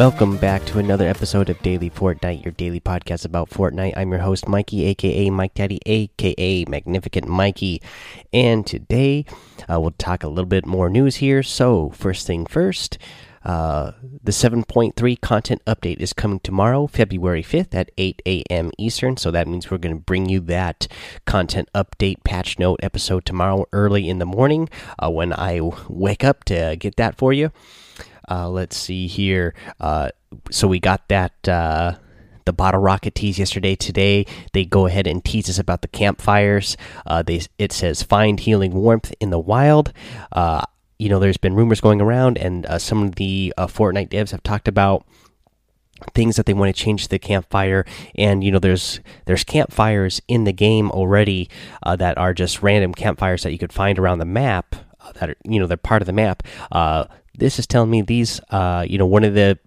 Welcome back to another episode of Daily Fortnite, your daily podcast about Fortnite. I'm your host, Mikey, aka Mike Daddy, aka Magnificent Mikey. And today uh, we'll talk a little bit more news here. So, first thing first, uh, the 7.3 content update is coming tomorrow, February 5th at 8 a.m. Eastern. So that means we're going to bring you that content update patch note episode tomorrow early in the morning uh, when I wake up to get that for you. Uh, let's see here. Uh, so we got that uh, the bottle rocket tease yesterday. Today they go ahead and tease us about the campfires. Uh, they it says find healing warmth in the wild. Uh, you know, there's been rumors going around, and uh, some of the Fortnite devs have talked about things that they want to change to the campfire and you know there's there's campfires in the game already uh, that are just random campfires that you could find around the map uh, that are you know they're part of the map uh, this is telling me these uh, you know one of the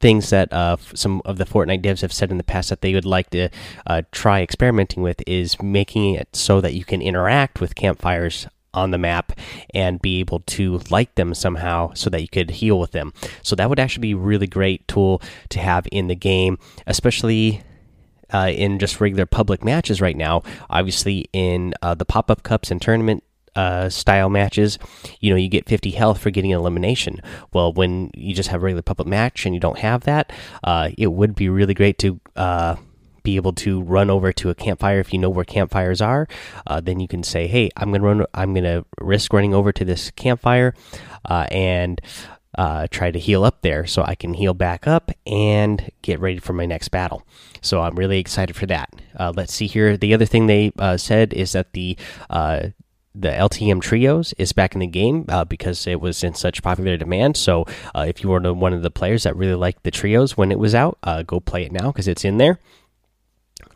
things that uh, some of the Fortnite devs have said in the past that they would like to uh, try experimenting with is making it so that you can interact with campfires on the map and be able to light them somehow so that you could heal with them. So that would actually be a really great tool to have in the game, especially uh, in just regular public matches right now. Obviously, in uh, the pop up cups and tournament uh, style matches, you know, you get 50 health for getting an elimination. Well, when you just have a regular public match and you don't have that, uh, it would be really great to uh, be able to run over to a campfire if you know where campfires are. Uh, then you can say, "Hey, I'm gonna run. I'm gonna risk running over to this campfire uh, and." Uh, try to heal up there so I can heal back up and get ready for my next battle. So I'm really excited for that. Let's see here. The other thing they said is that the the LTM trios is back in the game uh, because it was in such popular demand. So uh, if you were one of the players that really liked the trios when it was out, uh, go play it now because it's in there.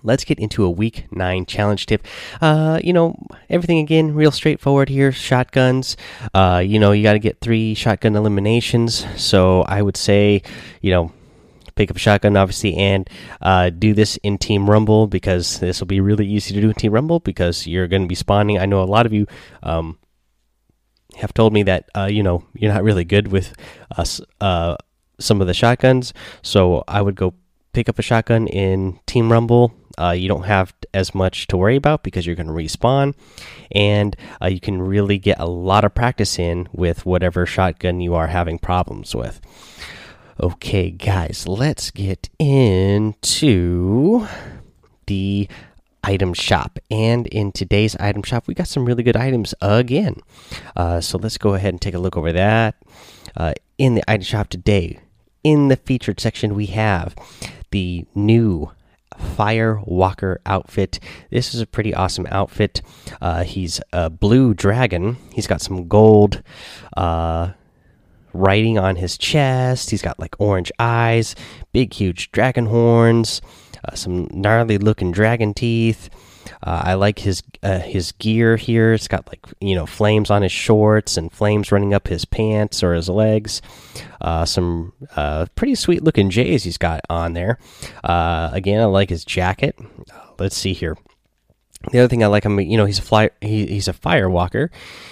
Let's get into a week nine challenge tip. Uh, you know, everything again, real straightforward here. Shotguns. Uh, you know, you got to get three shotgun eliminations. So I would say, you know, pick up a shotgun, obviously, and uh, do this in Team Rumble because this will be really easy to do in Team Rumble because you're going to be spawning. I know a lot of you um, have told me that uh, you know you're not really good with uh, some of the shotguns, so I would go pick up a shotgun in Team Rumble. Uh, you don't have as much to worry about because you're going to respawn, and uh, you can really get a lot of practice in with whatever shotgun you are having problems with. Okay, guys, let's get into the item shop. And in today's item shop, we got some really good items again. Uh, so let's go ahead and take a look over that. Uh, in the item shop today, in the featured section, we have the new Fire Walker outfit. This is a pretty awesome outfit. Uh, he's a blue dragon. He's got some gold uh, writing on his chest. He's got like orange eyes, big, huge dragon horns, uh, some gnarly looking dragon teeth. Uh, I like his uh, his gear here. It's got like you know flames on his shorts and flames running up his pants or his legs. Uh, some uh, pretty sweet looking J's he's got on there. Uh, again, I like his jacket. let's see here. The other thing I like him, you know, he's a fly. He, he's a fire walker.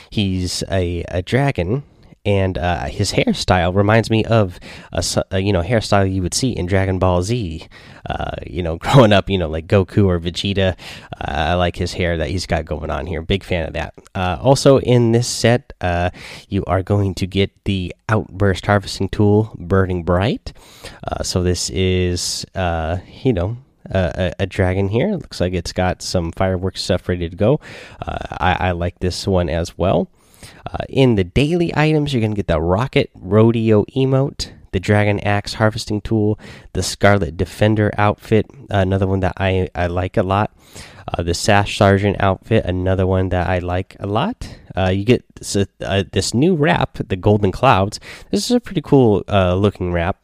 He's a, a dragon and uh, his hairstyle reminds me of a, a, you know hairstyle you would see in Dragon Ball Z. Uh, you know, growing up, you know, like Goku or Vegeta. Uh, I like his hair that he's got going on here. Big fan of that. Uh, also, in this set, uh, you are going to get the Outburst Harvesting Tool, Burning Bright. Uh, so this is, you know. A, a, dragon here. Looks like it's got some fireworks stuff ready to go. I, I like this one as well. Uh, in the daily items, you're going to get the Rocket Rodeo emote, the Dragon Axe harvesting tool, the Scarlet Defender outfit, another one that I, I like a lot. Uh, the Sash Sergeant outfit, another one that I like a lot. Uh, you get this, uh, this, new wrap, the Golden Clouds. This is a pretty cool uh, looking wrap.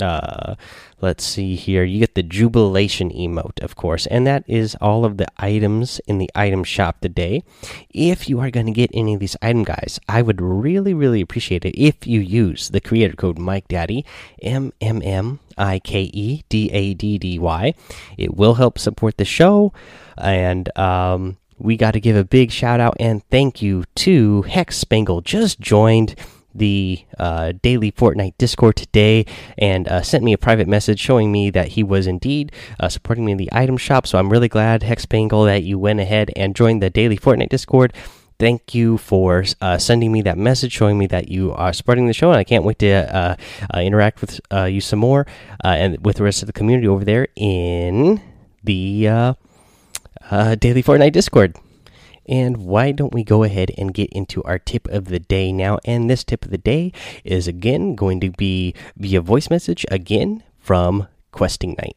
Uh, let's see here. You get the Jubilation emote, of course, and that is all of the items in the item shop today. If you are going to get any of these item guys, I would really, really appreciate it if you use the creator code Mike Daddy M M M I K E D A D D Y. It will help support the show, and um, we got to give a big shout out and thank you to Hex Spangle. Just joined the uh, daily Fortnite Discord today and uh, sent me a private message showing me that he was indeed uh, supporting me in the item shop. So I'm really glad, Hexpangle, that you went ahead and joined the daily Fortnite Discord. Thank you for uh, sending me that message, showing me that you are supporting the show, and I can't wait to uh, uh, interact with you some more and with the rest of the community over there in the daily Fortnite Discord. And why don't we go ahead and get into our tip of the day now? And this tip of the day is again going to be via voice message again from Questing Knight.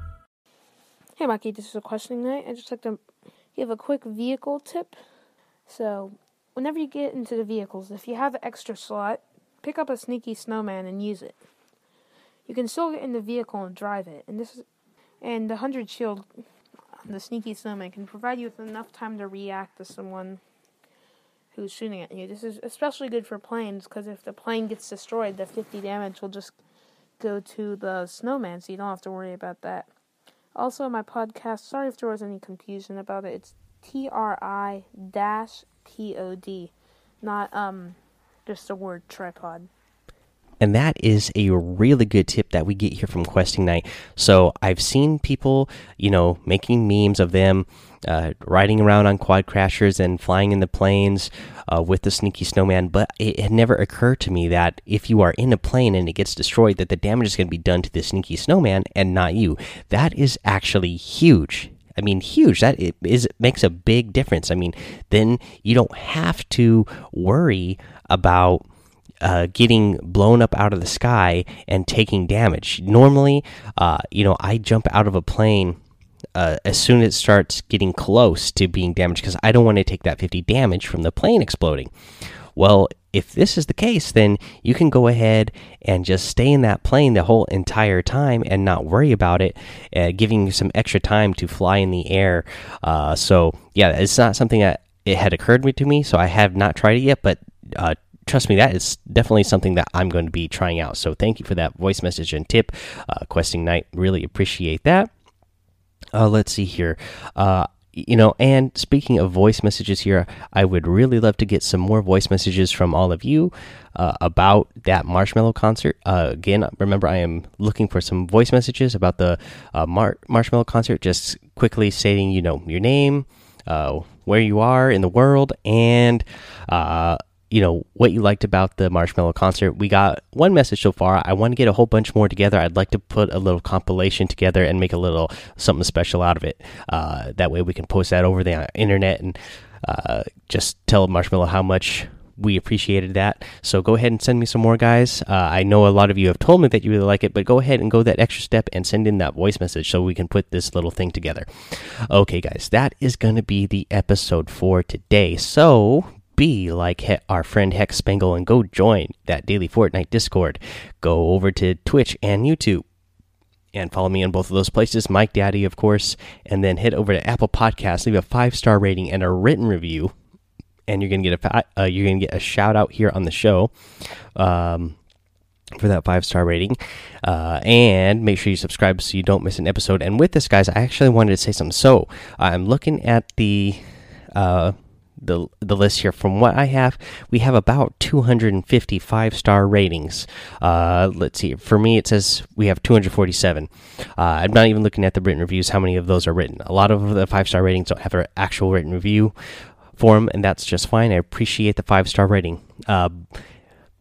Hey Mikey, this is a Questing Knight. I'd just like to give a quick vehicle tip. So, whenever you get into the vehicles, if you have an extra slot, pick up a sneaky snowman and use it. You can still get in the vehicle and drive it, and this is and the hundred shield, the sneaky snowman can provide you with enough time to react to someone who's shooting at you. This is especially good for planes because if the plane gets destroyed, the 50 damage will just go to the snowman, so you don't have to worry about that. Also, my podcast, sorry if there was any confusion about it, it's T R I dash P O D, not um just the word tripod. And that is a really good tip that we get here from Questing Knight. So I've seen people, you know, making memes of them uh, riding around on quad crashers and flying in the planes uh, with the sneaky snowman. But it had never occurred to me that if you are in a plane and it gets destroyed, that the damage is going to be done to the sneaky snowman and not you. That is actually huge. I mean, huge. That is makes a big difference. I mean, then you don't have to worry about uh, getting blown up out of the sky and taking damage. Normally, uh, you know, I jump out of a plane uh, as soon as it starts getting close to being damaged because I don't want to take that 50 damage from the plane exploding. Well, if this is the case, then you can go ahead and just stay in that plane the whole entire time and not worry about it, uh, giving you some extra time to fly in the air. Uh, so, yeah, it's not something that it had occurred to me, so I have not tried it yet, but uh, trust me, that is definitely something that I'm going to be trying out. So thank you for that voice message and tip, uh, Questing Knight. Really appreciate that. Uh, let's see here. Uh, you know, and speaking of voice messages here, I would really love to get some more voice messages from all of you uh, about that Marshmello concert. Uh, again, remember, I am looking for some voice messages about the uh, Mar Marshmello concert. Just quickly stating, you know, your name, uh, where you are in the world, and uh, you know what you liked about the Marshmello concert. We got one message so far. I want to get a whole bunch more together. I'd like to put a little compilation together and make a little something special out of it. Uh, that way we can post that over the internet and uh, just tell Marshmello how much we appreciated that. So go ahead and send me some more, guys. Uh, I know a lot of you have told me that you really like it, but go ahead and go that extra step and send in that voice message so we can put this little thing together. Okay, guys, that is going to be the episode for today. So be like our friend Hex Spangle and go join that daily Fortnite Discord. Go over to Twitch and YouTube and follow me on both of those places, Mike Daddy, of course, and then head over to Apple Podcasts, leave a five star rating and a written review, and you're gonna get a uh, you're gonna get a shout out here on the show. Um, for that five star rating. Uh, and make sure you subscribe so you don't miss an episode. And with this, guys, I actually wanted to say something. So I'm looking at the uh, the the list here. From what I have, we have about 250 five star ratings. Uh, let's see. For me, it says we have 247. Uh, I'm not even looking at the written reviews. How many of those are written? A lot of the five star ratings don't have an actual written review form, and that's just fine. I appreciate the five star rating. Uh,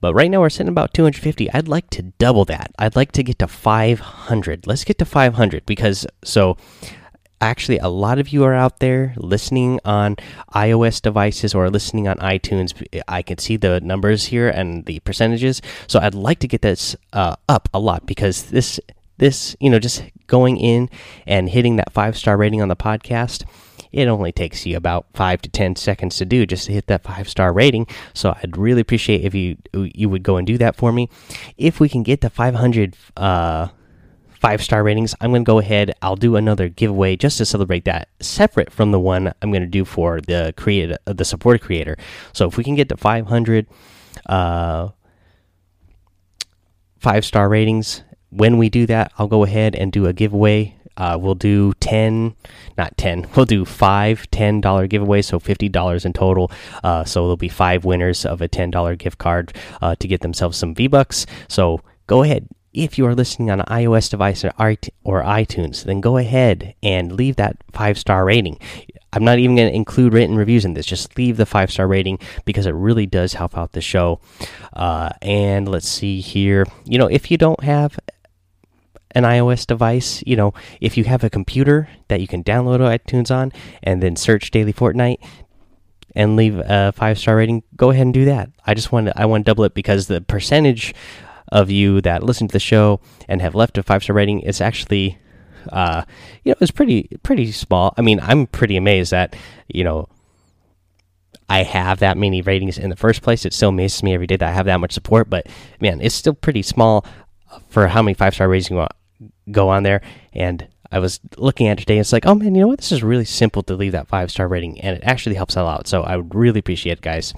but right now we're sitting about 250. I'd like to double that. I'd like to get to 500. Let's get to 500 because so actually a lot of you are out there listening on iOS devices or listening on iTunes. I can see the numbers here and the percentages. So I'd like to get this uh, up a lot because this this you know just going in and hitting that five star rating on the podcast it only takes you about five to ten seconds to do just to hit that five star rating. So I'd really appreciate if you you would go and do that for me. If we can get to 500 uh, five star ratings, I'm going to go ahead. I'll do another giveaway just to celebrate that, separate from the one I'm going to do for the creator, the support creator. So if we can get to 500 uh, five star ratings, when we do that, I'll go ahead and do a giveaway. Uh, we'll do 10, not 10, we'll do five $10 giveaways, so $50 in total. Uh, so there'll be five winners of a $10 gift card uh, to get themselves some V Bucks. So go ahead. If you are listening on an iOS device or iTunes, then go ahead and leave that five star rating. I'm not even going to include written reviews in this. Just leave the five star rating because it really does help out the show. Uh, and let's see here. You know, if you don't have an iOS device, you know, if you have a computer that you can download iTunes on and then search Daily Fortnite and leave a five star rating, go ahead and do that. I just want to I want to double it because the percentage of you that listen to the show and have left a five star rating is actually uh, you know, it's pretty pretty small. I mean, I'm pretty amazed that you know I have that many ratings in the first place. It still amazes me every day that I have that much support. But man, it's still pretty small for how many five star ratings go on there. And I was looking at today. It's like, oh man, you know what? This is really simple to leave that five star rating, and it actually helps a lot. So I would really appreciate it, guys.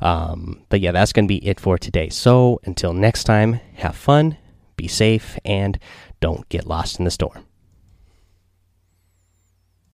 Um, but yeah, that's going to be it for today. So until next time, have fun, be safe, and don't get lost in the storm.